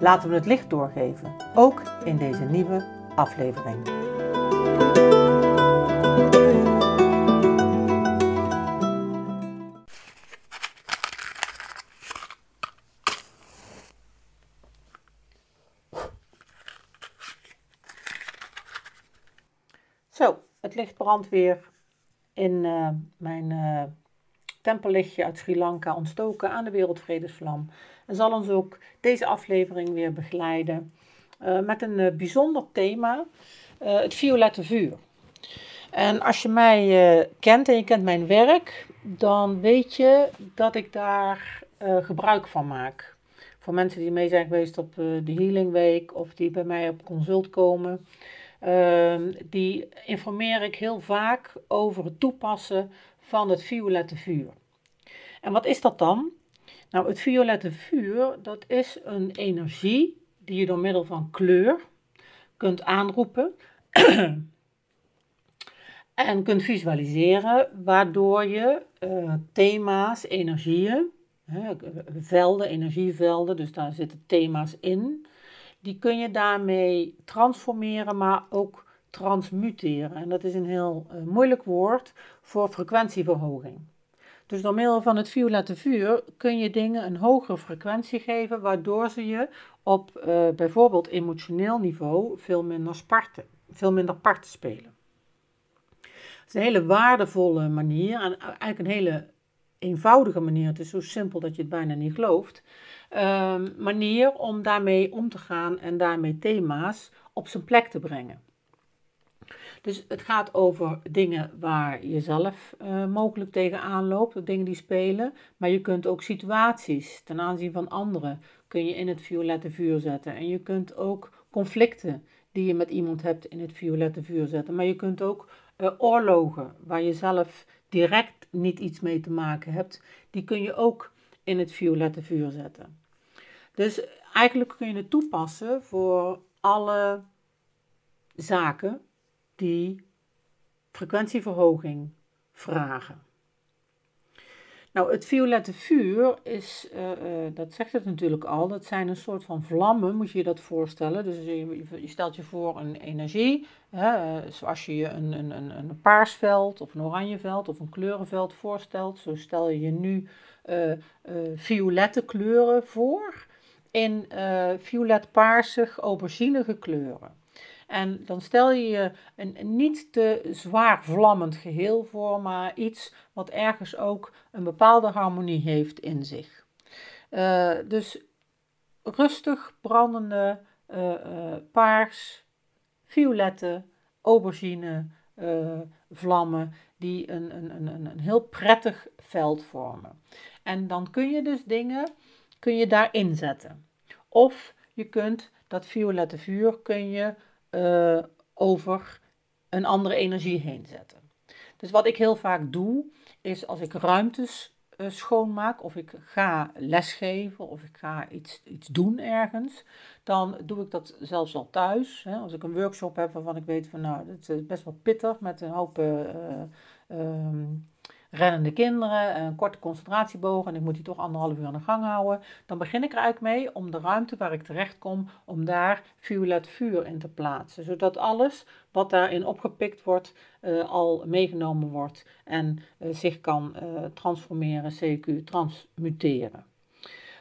Laten we het licht doorgeven, ook in deze nieuwe aflevering. Zo, het licht brandt weer in uh, mijn uh, tempellichtje uit Sri Lanka ontstoken aan de Wereldvredesvlam. En zal ons ook deze aflevering weer begeleiden uh, met een bijzonder thema, het violette vuur. En als je mij kent en je kent mijn werk, dan weet je dat ik daar gebruik van maak. Voor mensen die mee zijn geweest op de Healing Week of die bij mij op consult komen. Die informeer ik heel vaak over het toepassen van het violette vuur. En wat is dat dan? Nou, het violette vuur, dat is een energie die je door middel van kleur kunt aanroepen en kunt visualiseren, waardoor je uh, thema's, energieën, velden, energievelden, dus daar zitten thema's in, die kun je daarmee transformeren, maar ook transmuteren. En dat is een heel uh, moeilijk woord voor frequentieverhoging. Dus door middel van het violette vuur kun je dingen een hogere frequentie geven, waardoor ze je op uh, bijvoorbeeld emotioneel niveau veel minder sparten, veel minder parten spelen. Het is een hele waardevolle manier en eigenlijk een hele eenvoudige manier. Het is zo simpel dat je het bijna niet gelooft. Uh, manier om daarmee om te gaan en daarmee thema's op zijn plek te brengen. Dus het gaat over dingen waar je zelf uh, mogelijk tegenaan loopt, dingen die spelen. Maar je kunt ook situaties ten aanzien van anderen kun je in het violette vuur zetten. En je kunt ook conflicten die je met iemand hebt in het violette vuur zetten. Maar je kunt ook uh, oorlogen waar je zelf direct niet iets mee te maken hebt, die kun je ook in het violette vuur zetten. Dus eigenlijk kun je het toepassen voor alle zaken die frequentieverhoging vragen. Nou, het violette vuur is, uh, uh, dat zegt het natuurlijk al, dat zijn een soort van vlammen, moet je je dat voorstellen. Dus je, je stelt je voor een energie, hè, uh, zoals je je een, een, een, een paarsveld of een oranjeveld of een kleurenveld voorstelt. Zo stel je je nu violette kleuren voor in violet-paarsig auberginige kleuren. En dan stel je je een, niet te zwaar vlammend geheel voor, maar iets wat ergens ook een bepaalde harmonie heeft in zich. Uh, dus rustig brandende uh, uh, paars, violette, aubergine vlammen die een, een, een, een heel prettig veld vormen. En dan kun je dus dingen kun je daarin zetten. Of je kunt dat violette vuur kun je uh, over een andere energie heen zetten. Dus wat ik heel vaak doe, is als ik ruimtes uh, schoonmaak, of ik ga lesgeven, of ik ga iets, iets doen ergens, dan doe ik dat zelfs al thuis. Hè. Als ik een workshop heb waarvan ik weet van nou, het is best wel pittig met een hoop uh, um, rennende kinderen, een korte concentratiebogen en ik moet die toch anderhalf uur aan de gang houden, dan begin ik er eigenlijk mee om de ruimte waar ik terecht kom, om daar violet vuur in te plaatsen. Zodat alles wat daarin opgepikt wordt, uh, al meegenomen wordt en uh, zich kan uh, transformeren, CQ, transmuteren.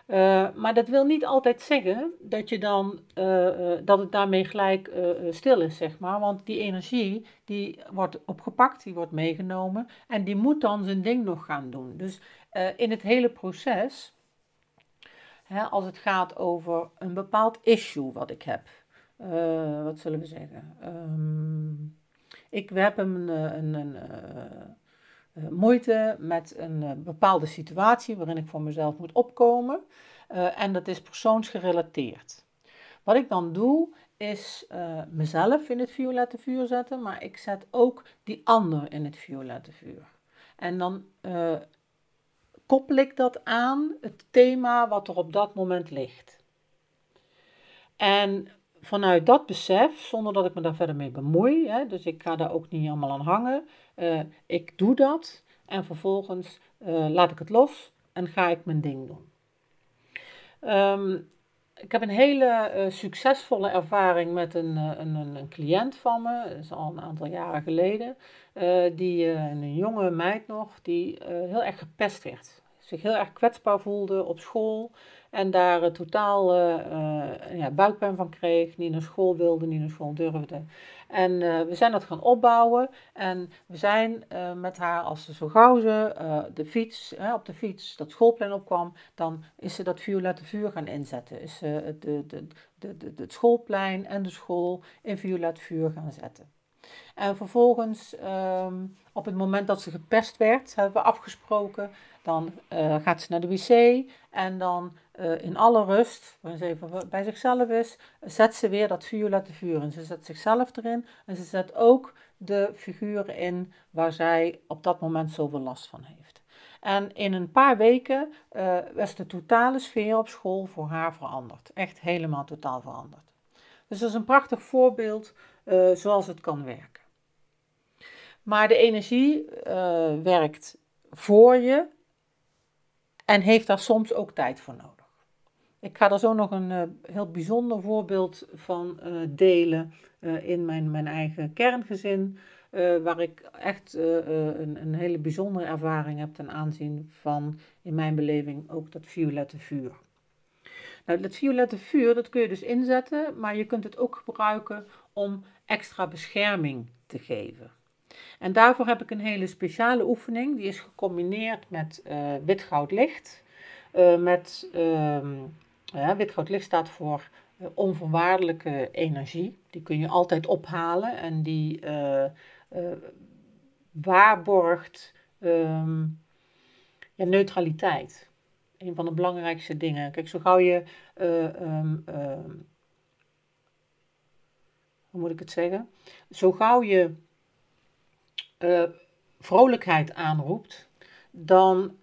Uh, maar dat wil niet altijd zeggen dat, je dan, uh, uh, dat het daarmee gelijk stil is, zeg maar. Want die energie die wordt opgepakt, die wordt meegenomen en die moet dan zijn ding nog gaan doen. Dus in het hele proces, hè, als het gaat over een bepaald issue wat ik heb, wat zullen we zeggen? Um, ik heb een, een, een moeite met een bepaalde situatie waarin ik voor mezelf moet opkomen. en dat is persoonsgerelateerd. Wat ik dan doe, is mezelf in het violette vuur zetten, maar ik zet ook die ander in het violette vuur. En dan koppel ik dat aan het thema wat er op dat moment ligt. En vanuit dat besef, zonder dat ik me daar verder mee bemoei, hè, dus ik ga daar ook niet allemaal aan hangen, uh, ik doe dat en vervolgens uh, laat ik het los en ga ik mijn ding doen. Um, ik heb een hele uh, succesvolle ervaring met een, een, een, cliënt van me, dat is al een aantal jaren geleden, die een jonge meid nog, die heel erg gepest werd. Zich heel erg kwetsbaar voelde op school. En daar totaal uh, ja, buikpijn van kreeg, niet naar school wilde, niet naar school durfde. En we zijn dat gaan opbouwen en we zijn met haar, als ze zo gauw ze de fiets, op de fiets dat schoolplein opkwam, dan is ze dat violette vuur gaan inzetten. Is ze het, de, de, de, de, het schoolplein en de school in violet vuur gaan zetten. En vervolgens, ehm, op het moment dat ze gepest werd, hebben we afgesproken, dan gaat ze naar de wc en dan uh, in alle rust, wanneer ze even bij zichzelf is, zet ze weer dat violette vuur in. Ze zet zichzelf erin en ze zet ook de figuren in waar zij op dat moment zoveel last van heeft. En in een paar weken uh, was de totale sfeer op school voor haar veranderd. Echt helemaal totaal veranderd. Dus dat is een prachtig voorbeeld zoals het kan werken. Maar de energie werkt voor je en heeft daar soms ook tijd voor nodig. Ik ga er zo nog een uh, heel bijzonder voorbeeld van uh, delen uh, in mijn, mijn eigen kerngezin, waar ik echt een, een hele bijzondere ervaring heb ten aanzien van, in mijn beleving, ook dat violette vuur. Nou, dat violette vuur, dat kun je dus inzetten, maar je kunt het ook gebruiken om extra bescherming te geven. En daarvoor heb ik een hele speciale oefening, die is gecombineerd met wit-goud licht, met... Ehm, ja, wit licht staat voor uh, onvoorwaardelijke energie. Die kun je altijd ophalen en die uh, uh, waarborgt um, ja, neutraliteit. Een van de belangrijkste dingen. Kijk, zo gauw je, um, hoe moet ik het zeggen? Zo gauw je vrolijkheid aanroept, dan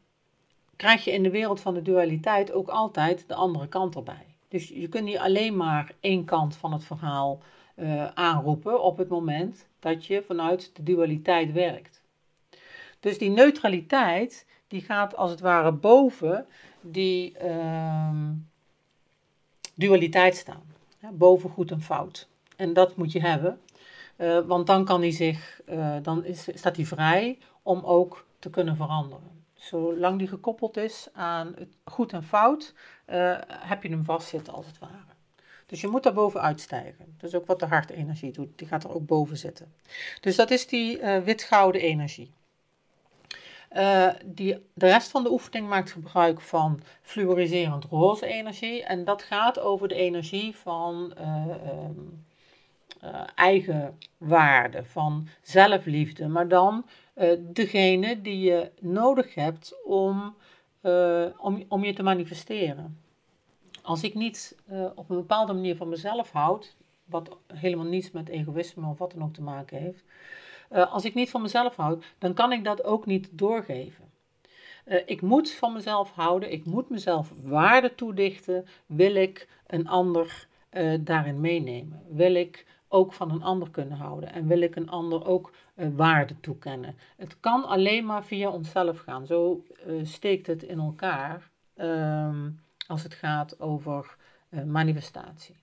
krijg je in de wereld van de dualiteit ook altijd de andere kant erbij. Dus je kunt niet alleen maar één kant van het verhaal uh, aanroepen op het moment dat je vanuit de dualiteit werkt. Dus die neutraliteit, die gaat als het ware boven die uh, dualiteit staan. Ja, boven goed en fout. En dat moet je hebben, uh, want dan, kan die zich, uh, dan is, staat hij vrij om ook te kunnen veranderen zolang die gekoppeld is aan het goed en fout, uh, heb je hem vastzitten als het ware. Dus je moet daar boven uitstijgen. Dat is ook wat de hartenergie doet. Die gaat er ook boven zitten. Dus dat is die wit-gouden energie. Die, de rest van de oefening maakt gebruik van fluoriserend roze energie. En dat gaat over de energie van um, eigen waarde, van zelfliefde. Maar dan uh, degene die je nodig hebt om, uh, om, om je te manifesteren. Als ik niet op een bepaalde manier van mezelf houd, wat helemaal niets met egoïsme of wat dan ook te maken heeft, als ik niet van mezelf houd, dan kan ik dat ook niet doorgeven. ik moet van mezelf houden, ik moet mezelf waarde toedichten, wil ik een ander daarin meenemen, wil ik ook van een ander kunnen houden en wil ik een ander ook uh, waarde toekennen. Het kan alleen maar via onszelf gaan. Zo uh, steekt het in elkaar um, als het gaat over uh, manifestatie.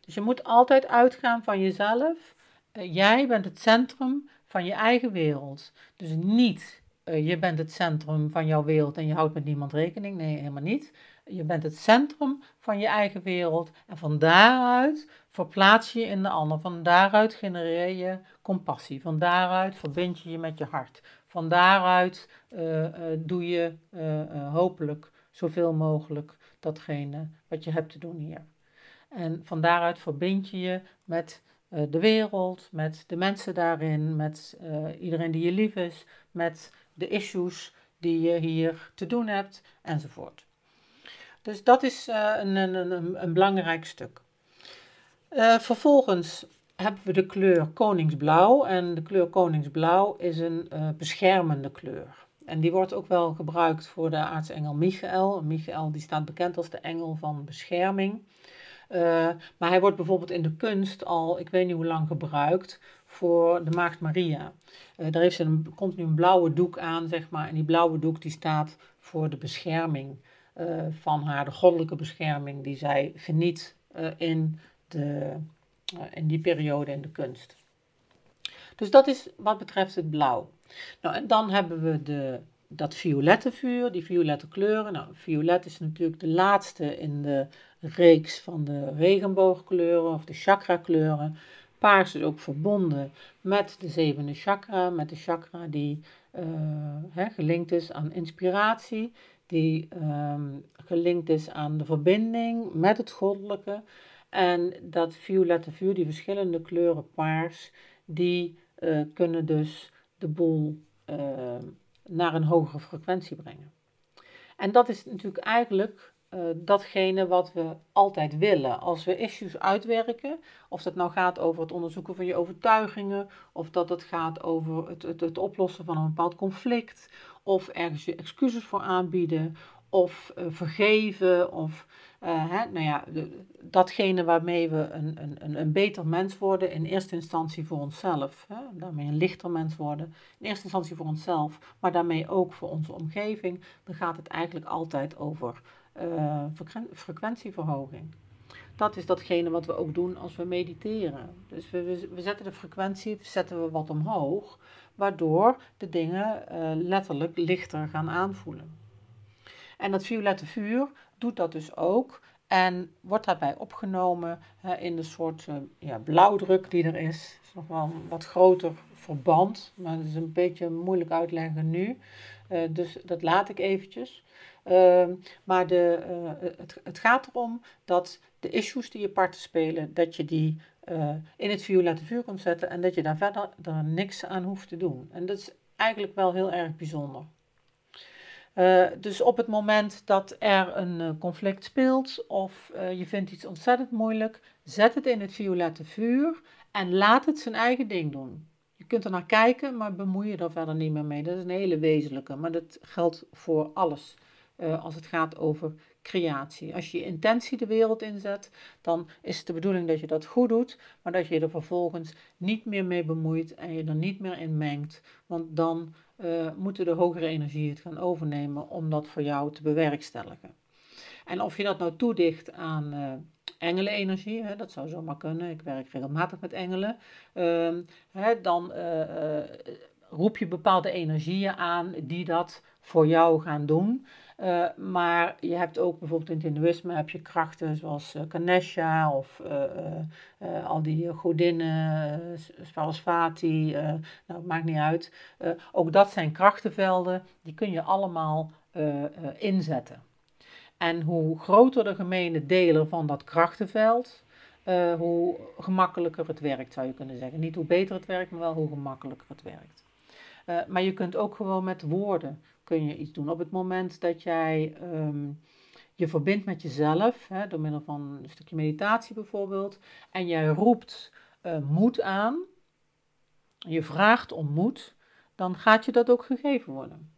Dus je moet altijd uitgaan van jezelf. jij bent het centrum van je eigen wereld. Dus niet je bent het centrum van jouw wereld en je houdt met niemand rekening. Nee, helemaal niet. Je bent het centrum van je eigen wereld en van daaruit verplaats je je in de ander. Van daaruit genereer je compassie. Van daaruit verbind je je met je hart. Van daaruit uh, uh, doe je uh, hopelijk zoveel mogelijk datgene wat je hebt te doen hier. En van daaruit verbind je je met de wereld, met de mensen daarin, met iedereen die je lief is, met de issues die je hier te doen hebt, enzovoort. Dus dat is een, een, een, een belangrijk stuk. vervolgens hebben we de kleur koningsblauw. En de kleur koningsblauw is een beschermende kleur. En die wordt ook wel gebruikt voor de aartsengel Michael. Michael die staat bekend als de engel van bescherming. Maar hij wordt bijvoorbeeld in de kunst al, ik weet niet hoe lang, gebruikt voor de Maagd Maria. Uh, daar heeft ze een, komt nu een blauwe doek aan, zeg maar. En die blauwe doek die staat voor de bescherming van haar, de goddelijke bescherming die zij geniet in, de, in die periode in de kunst. Dus dat is wat betreft het blauw. Nou, en dan hebben we de, dat violette vuur, die violette kleuren. Nou, violet is natuurlijk de laatste in de reeks van de regenboogkleuren of de chakra kleuren. Paars is ook verbonden met de zevende chakra, met de chakra die gelinkt is aan inspiratie, die um, gelinkt is aan de verbinding met het goddelijke. En dat violette vuur, die verschillende kleuren paars, die uh, kunnen dus de boel uh, naar een hogere frequentie brengen. En dat is natuurlijk eigenlijk uh, datgene wat we altijd willen. Als we issues uitwerken, of dat nou gaat over het onderzoeken van je overtuigingen, of dat het gaat over het, het, het oplossen van een bepaald conflict, of ergens je excuses voor aanbieden, of uh, vergeven, of uh, hè, nou ja, datgene waarmee we een, een, een beter mens worden, in eerste instantie voor onszelf. Hè, daarmee een lichter mens worden, in eerste instantie voor onszelf, maar daarmee ook voor onze omgeving. Dan gaat het eigenlijk altijd over uh, frequentieverhoging. Dat is datgene wat we ook doen als we mediteren. Dus we, we, zetten de frequentie zetten we wat omhoog, waardoor de dingen uh, letterlijk lichter gaan aanvoelen. En dat violette vuur doet dat dus ook. En wordt daarbij opgenomen in de soort uh, ja, blauwdruk die er is. Het is nog wel een wat groter verband, maar dat is een beetje moeilijk uitleggen nu. Uh, dus dat laat ik eventjes. Uh, maar de, het, het, gaat erom dat de issues die je parten spelen, dat je die in het violette vuur kunt zetten en dat je daar verder er niks aan hoeft te doen. En dat is eigenlijk wel heel erg bijzonder. Uh, dus op het moment dat er een uh, conflict speelt of je vindt iets ontzettend moeilijk, zet het in het violette vuur en laat het zijn eigen ding doen. Je kunt er naar kijken, maar bemoei je er verder niet meer mee. Dat is een hele wezenlijke, maar dat geldt voor alles als het gaat over creatie. Als je je intentie de wereld inzet, dan is het de bedoeling dat je dat goed doet, maar dat je er vervolgens niet meer mee bemoeit en je er niet meer in mengt, want dan uh, moeten de hogere energie het gaan overnemen om dat voor jou te bewerkstelligen. En of je dat nou toedicht aan uh, engelenenergie, hè, dat zou zomaar kunnen, ik werk regelmatig met engelen, uh, hè, dan roep je bepaalde energieën aan die dat voor jou gaan doen. Uh, maar je hebt ook bijvoorbeeld in het Hindoeïsme heb je krachten zoals uh, of uh, al die godinnen, Sarasvati, nou maakt niet uit. ook dat zijn krachtenvelden, die kun je allemaal inzetten. En hoe groter de gemene deler van dat krachtenveld, hoe gemakkelijker het werkt zou je kunnen zeggen. Niet hoe beter het werkt, maar wel hoe gemakkelijker het werkt. maar je kunt ook gewoon met woorden kun je iets doen. Op het moment dat jij ehm, je verbindt met jezelf, hè, door middel van een stukje meditatie bijvoorbeeld, en jij roept uh, moed aan, je vraagt om moed, dan gaat je dat ook gegeven worden.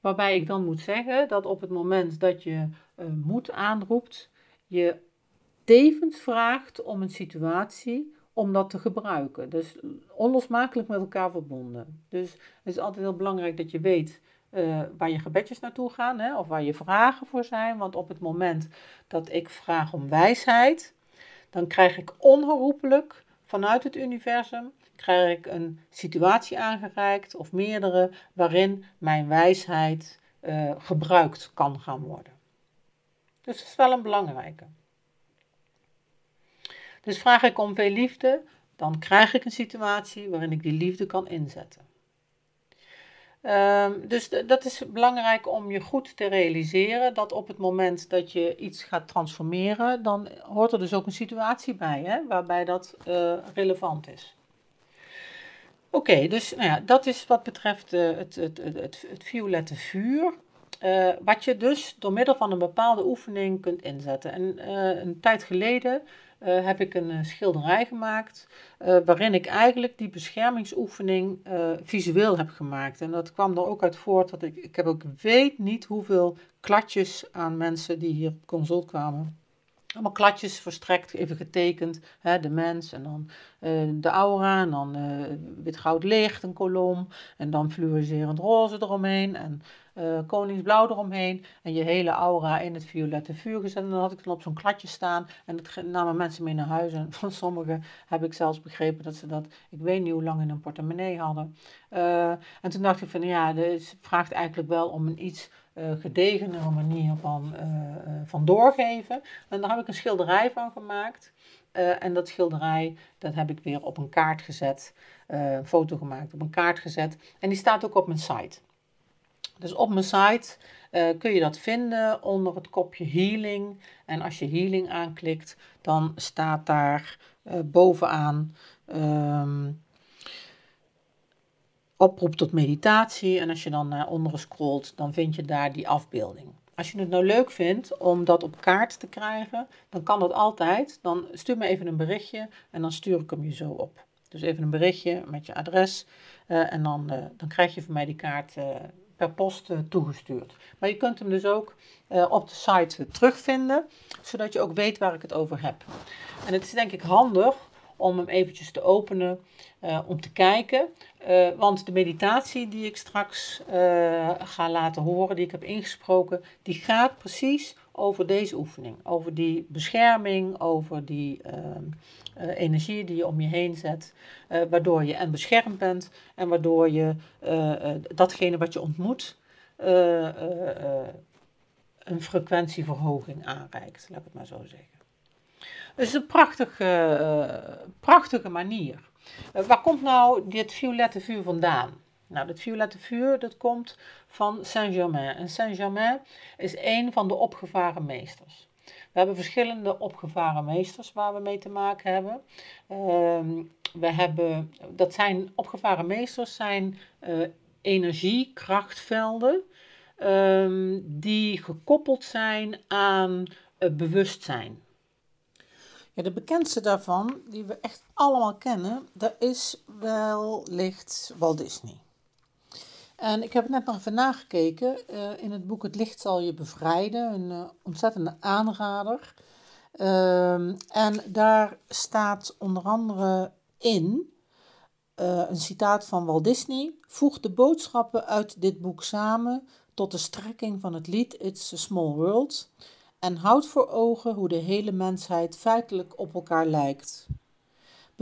Waarbij ik dan moet zeggen dat op het moment dat je uh, moed aanroept, je tevens vraagt om een situatie om dat te gebruiken. Dus onlosmakelijk met elkaar verbonden. Dus het is altijd heel belangrijk dat je weet uh, waar je gebedjes naartoe gaan, hè, of waar je vragen voor zijn. Want op het moment dat ik vraag om wijsheid, dan krijg ik onherroepelijk vanuit het universum krijg ik een situatie aangereikt of meerdere waarin mijn wijsheid uh, gebruikt kan gaan worden. Dus dat is wel een belangrijke. Dus vraag ik om veel liefde, dan krijg ik een situatie waarin ik die liefde kan inzetten. Um, dus dat is belangrijk om je goed te realiseren dat op het moment dat je iets gaat transformeren, dan hoort er dus ook een situatie bij hè, waarbij dat uh, relevant is. Oké, dus nou ja, dat is wat betreft uh, het, het, het, het, violette vuur. wat je dus door middel van een bepaalde oefening kunt inzetten. En een tijd geleden heb ik een schilderij gemaakt waarin ik eigenlijk die beschermingsoefening visueel heb gemaakt. En dat kwam er ook uit voort dat ik, ik heb ook weet niet hoeveel kladjes aan mensen die hier op consult kwamen allemaal kladjes verstrekt, even getekend. Hè, de mens en dan de aura en dan uh, wit-goud licht, een kolom. En dan fluoriserend roze eromheen en uh, koningsblauw eromheen. En je hele aura in het violette vuur gezet. En dan had ik dan op zo'n kladje staan. En dat namen mensen mee naar huis. En van sommigen heb ik zelfs begrepen dat ze dat, ik weet niet hoe lang, in een portemonnee hadden. en toen dacht ik van ja, het vraagt eigenlijk wel om een iets uh, gedegenere manier van, van doorgeven. En daar heb ik een schilderij van gemaakt. en dat schilderij, dat heb ik weer op een kaart gezet. een foto gemaakt, op een kaart gezet. En die staat ook op mijn site. Dus op mijn site kun je dat vinden onder het kopje healing. En als je healing aanklikt, dan staat daar bovenaan... Um, oproep tot meditatie. En als je dan naar onderen scrolt, dan vind je daar die afbeelding. Als je het nou leuk vindt om dat op kaart te krijgen, dan kan dat altijd. Dan stuur me even een berichtje en dan stuur ik hem je zo op. Dus even een berichtje met je adres uh, en dan, dan krijg je van mij die kaart post toegestuurd. Maar je kunt hem dus ook op de site terugvinden, zodat je ook weet waar ik het over heb. En het is denk ik handig om hem eventjes te openen, uh, om te kijken. Want de meditatie die ik straks ga laten horen, die ik heb ingesproken, die gaat precies over deze oefening. Over die bescherming, over die energie die je om je heen zet, waardoor je en beschermd bent en waardoor je datgene wat je ontmoet een frequentieverhoging aanreikt, laat ik het maar zo zeggen. Het is een prachtige, prachtige manier. Waar komt nou dit violette vuur vandaan? Nou, dit violette vuur dat komt van Saint-Germain. En Saint-Germain is een van de opgevaren meesters. We hebben verschillende opgevaren meesters waar we mee te maken hebben. Uh, we hebben dat zijn opgevaren meesters zijn uh, energiekrachtvelden ehm, die gekoppeld zijn aan bewustzijn. Ja, de bekendste daarvan, die we echt allemaal kennen, dat is wellicht Walt Disney. En ik heb net nog even nagekeken uh, in het boek Het licht zal je bevrijden, een uh, ontzettende aanrader. Uh, en daar staat onder andere in uh, een citaat van Walt Disney: Voeg de boodschappen uit dit boek samen tot de strekking van het lied It's a Small World en houd voor ogen hoe de hele mensheid feitelijk op elkaar lijkt.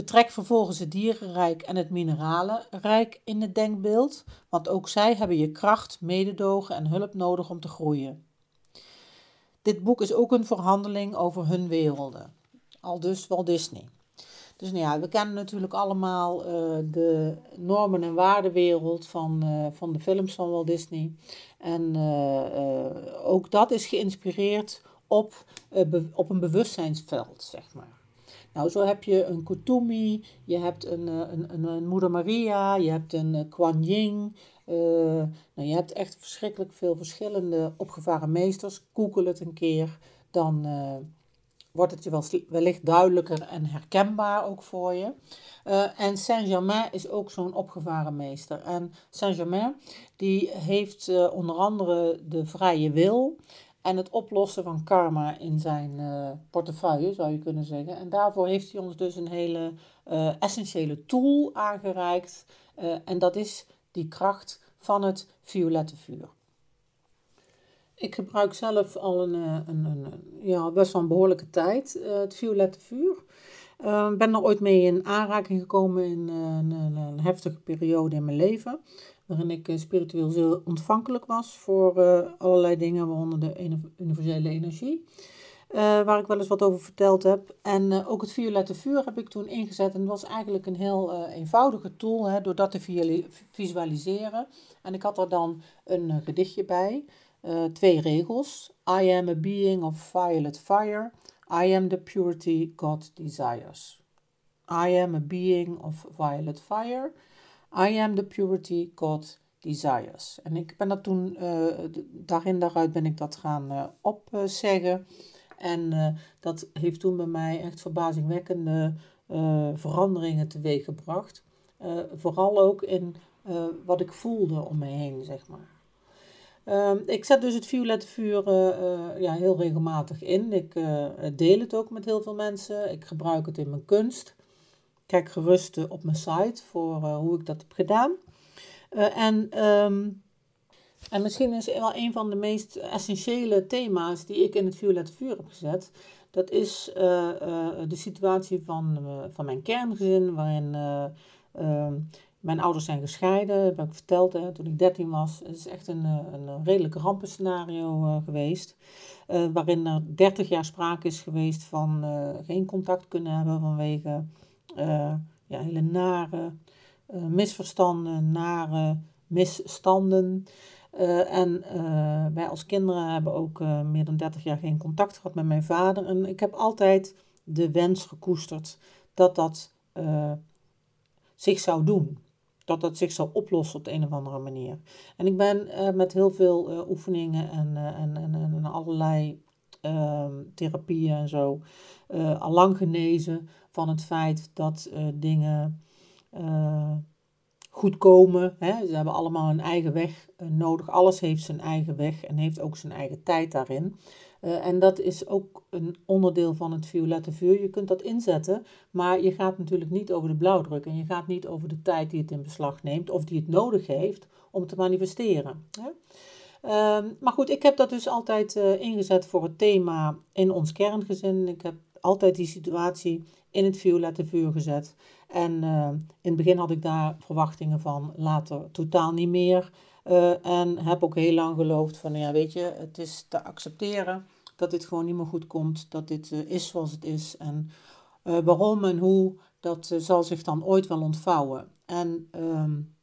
Betrek vervolgens het dierenrijk en het mineralenrijk in het denkbeeld, want ook zij hebben je kracht, mededogen en hulp nodig om te groeien. Dit boek is ook een verhandeling over hun werelden. Al dus Walt Disney. Dus nou ja, we kennen natuurlijk allemaal uh, de normen- en waardewereld van, uh, van de films van Walt Disney. En uh, ook dat is geïnspireerd op, op een bewustzijnsveld, zeg maar. Nou, zo heb je een Kutumi, je hebt een, eh, een, een, Moeder Maria, je hebt een uh, Kuan Yin. Uh, nou, je hebt echt verschrikkelijk veel verschillende opgevaren meesters. Google het een keer, dan wordt het je wel, wellicht duidelijker en herkenbaar ook voor je. En Saint-Germain is ook zo'n opgevaren meester. En Saint-Germain die heeft onder andere de vrije wil en het oplossen van karma in zijn uh, portefeuille, zou je kunnen zeggen. En daarvoor heeft hij ons dus een hele uh, essentiële tool aangereikt. Uh, en dat is die kracht van het violette vuur. Ik gebruik zelf al een, een, een ja, best wel een behoorlijke tijd het violette vuur. Ik ben er ooit mee in aanraking gekomen in een, een heftige periode in mijn leven waarin ik eh, spiritueel zo ontvankelijk was voor uh, allerlei dingen, waaronder de universele energie. Uh, waar ik wel eens wat over verteld heb. En ook het violette vuur heb ik toen ingezet. En dat was eigenlijk een heel eenvoudige tool, hè, door dat te visualiseren. En ik had er dan een gedichtje bij, twee regels. I am a being of violet fire. I am the purity God desires. I am a being of violet fire. I am the purity God Desires. En ik ben dat toen, daarin daaruit ben ik dat gaan opzeggen. En dat heeft toen bij mij echt verbazingwekkende veranderingen teweeg gebracht. vooral ook in wat ik voelde om me heen, zeg maar. Ehm, ik zet dus het violette vuur uh, ja, heel regelmatig in. Ik uh, deel het ook met heel veel mensen. Ik gebruik het in mijn kunst. Kijk gerust op mijn site voor hoe ik dat heb gedaan. en, um, en misschien is wel een van de meest essentiële thema's die ik in het violette vuur heb gezet. Dat is de situatie van, van mijn kerngezin, waarin ehm, mijn ouders zijn gescheiden, dat heb ik verteld hè, toen ik 13 was. Het is echt een, eh, een redelijk rampenscenario uh, geweest. Waarin er 30 jaar sprake is geweest van geen contact kunnen hebben vanwege ja, hele nare misverstanden, nare misstanden. en wij als kinderen hebben ook meer dan 30 jaar geen contact gehad met mijn vader. En ik heb altijd de wens gekoesterd dat dat zich zou doen dat dat zich zal oplossen op de een of andere manier. En ik ben met heel veel oefeningen en, en, en, en, allerlei ehm, therapieën en zo al lang genezen van het feit dat dingen goed komen. Hè? Ze hebben allemaal een eigen weg nodig. Alles heeft zijn eigen weg en heeft ook zijn eigen tijd daarin. En dat is ook een onderdeel van het violette vuur. Je kunt dat inzetten, maar je gaat natuurlijk niet over de blauwdruk en je gaat niet over de tijd die het in beslag neemt of die het nodig heeft om te manifesteren. Hè? Uh, maar goed, ik heb dat dus altijd ingezet voor het thema in ons kerngezin. Ik heb altijd die situatie in het violette vuur gezet. En uh, in het begin had ik daar verwachtingen van, later totaal niet meer. Uh, en heb ook heel lang geloofd van, ja weet je, het is te accepteren dat dit gewoon niet meer goed komt. Dat dit uh, is zoals het is. En waarom en hoe, dat zal zich dan ooit wel ontvouwen. En um,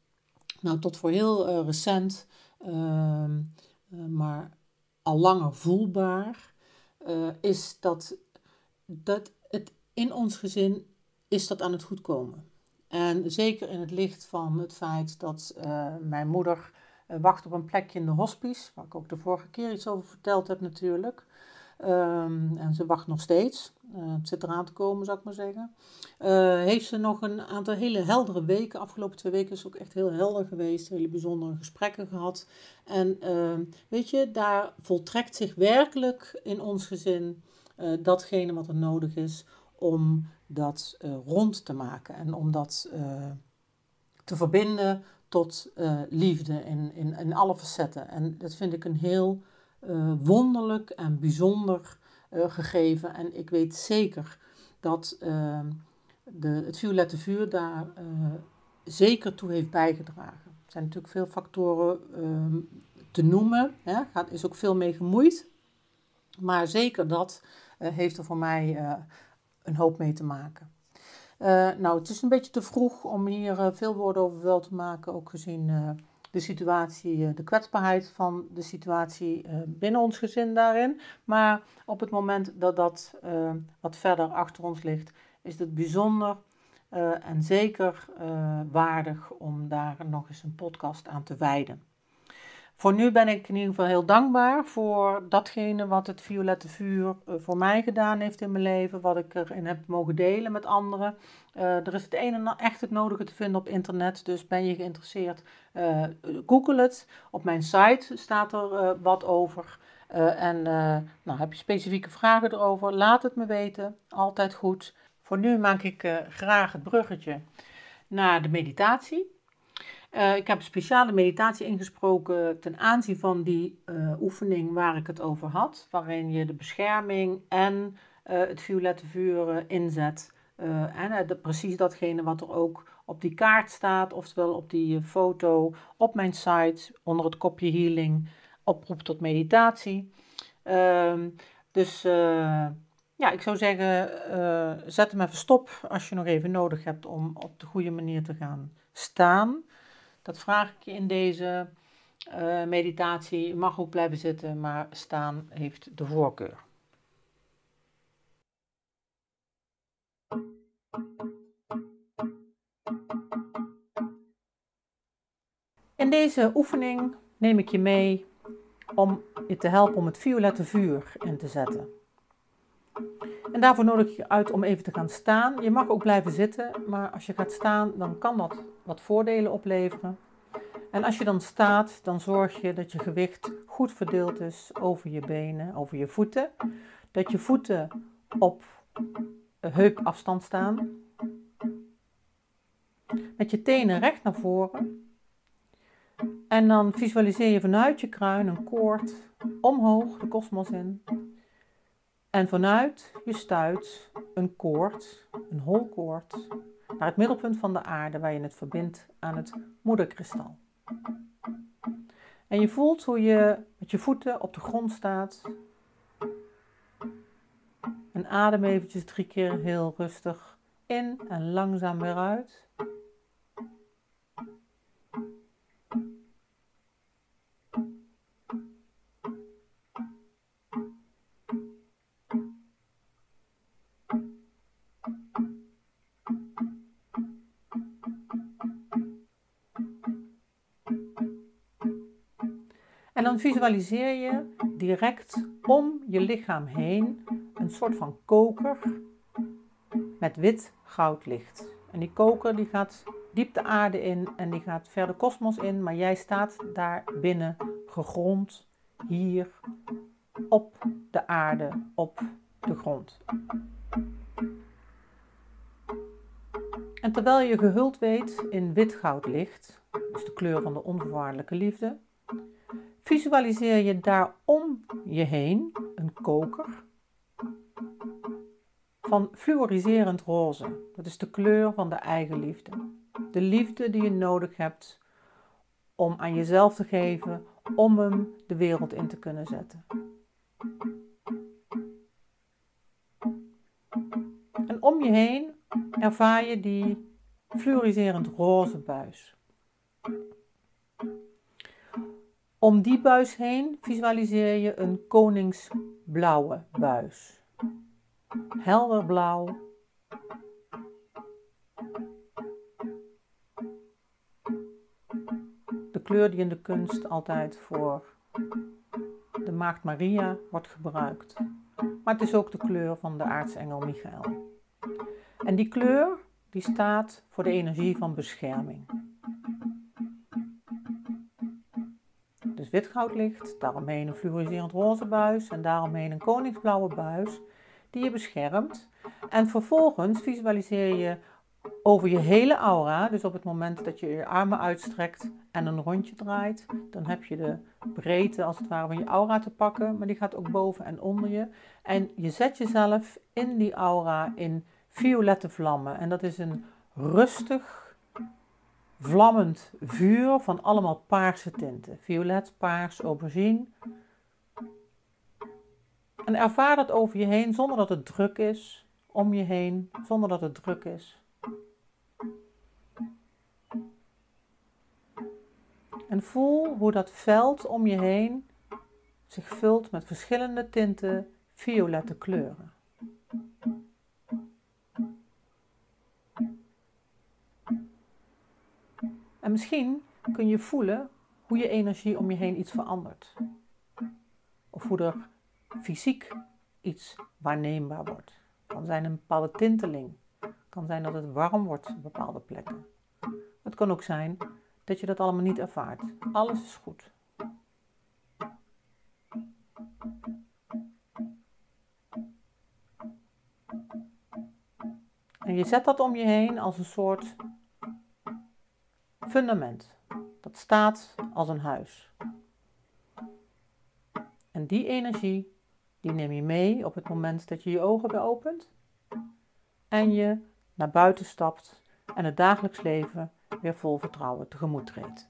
nou, tot voor heel recent, ehm, maar al langer voelbaar, is dat, dat het in ons gezin is dat aan het goed komen. En zeker in het licht van het feit dat mijn moeder uh, wacht op een plekje in de hospice, waar ik ook de vorige keer iets over verteld heb natuurlijk. Um, en ze wacht nog steeds. Uh, het zit eraan te komen, zou ik maar zeggen. Heeft ze nog een aantal hele heldere weken. Afgelopen twee weken is ook echt heel helder geweest. Hele bijzondere gesprekken gehad. En uh, weet je, daar voltrekt zich werkelijk in ons gezin datgene wat er nodig is om dat rond te maken. En om dat te verbinden tot liefde in, in, in alle facetten. En dat vind ik een heel wonderlijk en bijzonder gegeven. En ik weet zeker dat de, het violette vuur daar zeker toe heeft bijgedragen. Er zijn natuurlijk veel factoren ehm, te noemen. Gaat, is ook veel mee gemoeid. Maar zeker dat heeft er voor mij een hoop mee te maken. Uh, nou, het is een beetje te vroeg om hier veel woorden over wel te maken, ook gezien de situatie, de kwetsbaarheid van de situatie binnen ons gezin daarin. Maar op het moment dat dat wat verder achter ons ligt, is het bijzonder en zeker waardig om daar nog eens een podcast aan te wijden. Voor nu ben ik in ieder geval heel dankbaar voor datgene wat het violette vuur eh, voor mij gedaan heeft in mijn leven, wat ik erin heb mogen delen met anderen. Uh, er is het een en echt het nodige te vinden op internet, dus ben je geïnteresseerd, uh, google het. Op mijn site staat er wat over. en nou, heb je specifieke vragen erover, laat het me weten, altijd goed. Voor nu maak ik graag het bruggetje naar de meditatie. Uh, ik heb een speciale meditatie ingesproken ten aanzien van die uh, oefening waar ik het over had, waarin je de bescherming en uh, het violette vuur inzet. en precies datgene wat er ook op die kaart staat, oftewel op die foto op mijn site onder het kopje healing, oproep tot meditatie. Ehm, dus ja, ik zou zeggen, zet hem even stop als je nog even nodig hebt om op de goede manier te gaan staan. Dat vraag ik je in deze uh, meditatie. Je mag ook blijven zitten, maar staan heeft de voorkeur. In deze oefening neem ik je mee om je te helpen om het violette vuur in te zetten. En daarvoor nodig ik je uit om even te gaan staan. Je mag ook blijven zitten, maar als je gaat staan, dan kan dat wat voordelen opleveren. En als je dan staat, dan zorg je dat je gewicht goed verdeeld is over je benen, over je voeten. Dat je voeten op heupafstand staan. Met je tenen recht naar voren. En dan visualiseer je vanuit je kruin een koord omhoog de kosmos in. En vanuit je stuit een koord, een holkoord, naar het middelpunt van de aarde waar je het verbindt aan het moederkristal. En je voelt hoe je met je voeten op de grond staat. En adem eventjes drie keer heel rustig in en langzaam weer uit. En dan visualiseer je direct om je lichaam heen een soort van koker met wit goudlicht. En die koker die gaat diep de aarde in en die gaat verder kosmos in, maar jij staat daar binnen gegrond hier op de aarde, op de grond. En terwijl je gehuld weet in wit goudlicht, dus de kleur van de onvoorwaardelijke liefde, Visualiseer je daar om je heen een koker van fluoriserend roze. Dat is de kleur van de eigen liefde. De liefde die je nodig hebt om aan jezelf te geven, om hem de wereld in te kunnen zetten. En om je heen ervaar je die fluoriserend roze buis. Om die buis heen visualiseer je een koningsblauwe buis. Helder blauw. De kleur die in de kunst altijd voor de Maagd Maria wordt gebruikt. Maar het is ook de kleur van de aartsengel Michael. En die kleur die staat voor de energie van bescherming. Dus goudlicht, daaromheen een fluoriserend roze buis en daaromheen een koningsblauwe buis die je beschermt. En vervolgens visualiseer je over je hele aura, dus op het moment dat je je armen uitstrekt en een rondje draait, dan heb je de breedte als het ware van je aura te pakken, maar die gaat ook boven en onder je. En je zet jezelf in die aura in violette vlammen en dat is een rustig vlammend vuur van allemaal paarse tinten. Violet, paars, aubergine. En ervaar dat over je heen zonder dat het druk is. Om je heen, zonder dat het druk is. En voel hoe dat veld om je heen zich vult met verschillende tinten violette kleuren. En misschien kun je voelen hoe je energie om je heen iets verandert. Of hoe er fysiek iets waarneembaar wordt. Het kan zijn een bepaalde tinteling. Het kan zijn dat het warm wordt op bepaalde plekken. Het kan ook zijn dat je dat allemaal niet ervaart. Alles is goed. En je zet dat om je heen als een soort fundament. Dat staat als een huis. En die energie, die neem je mee op het moment dat je je ogen weer opent en je naar buiten stapt en het dagelijks leven weer vol vertrouwen tegemoet treedt.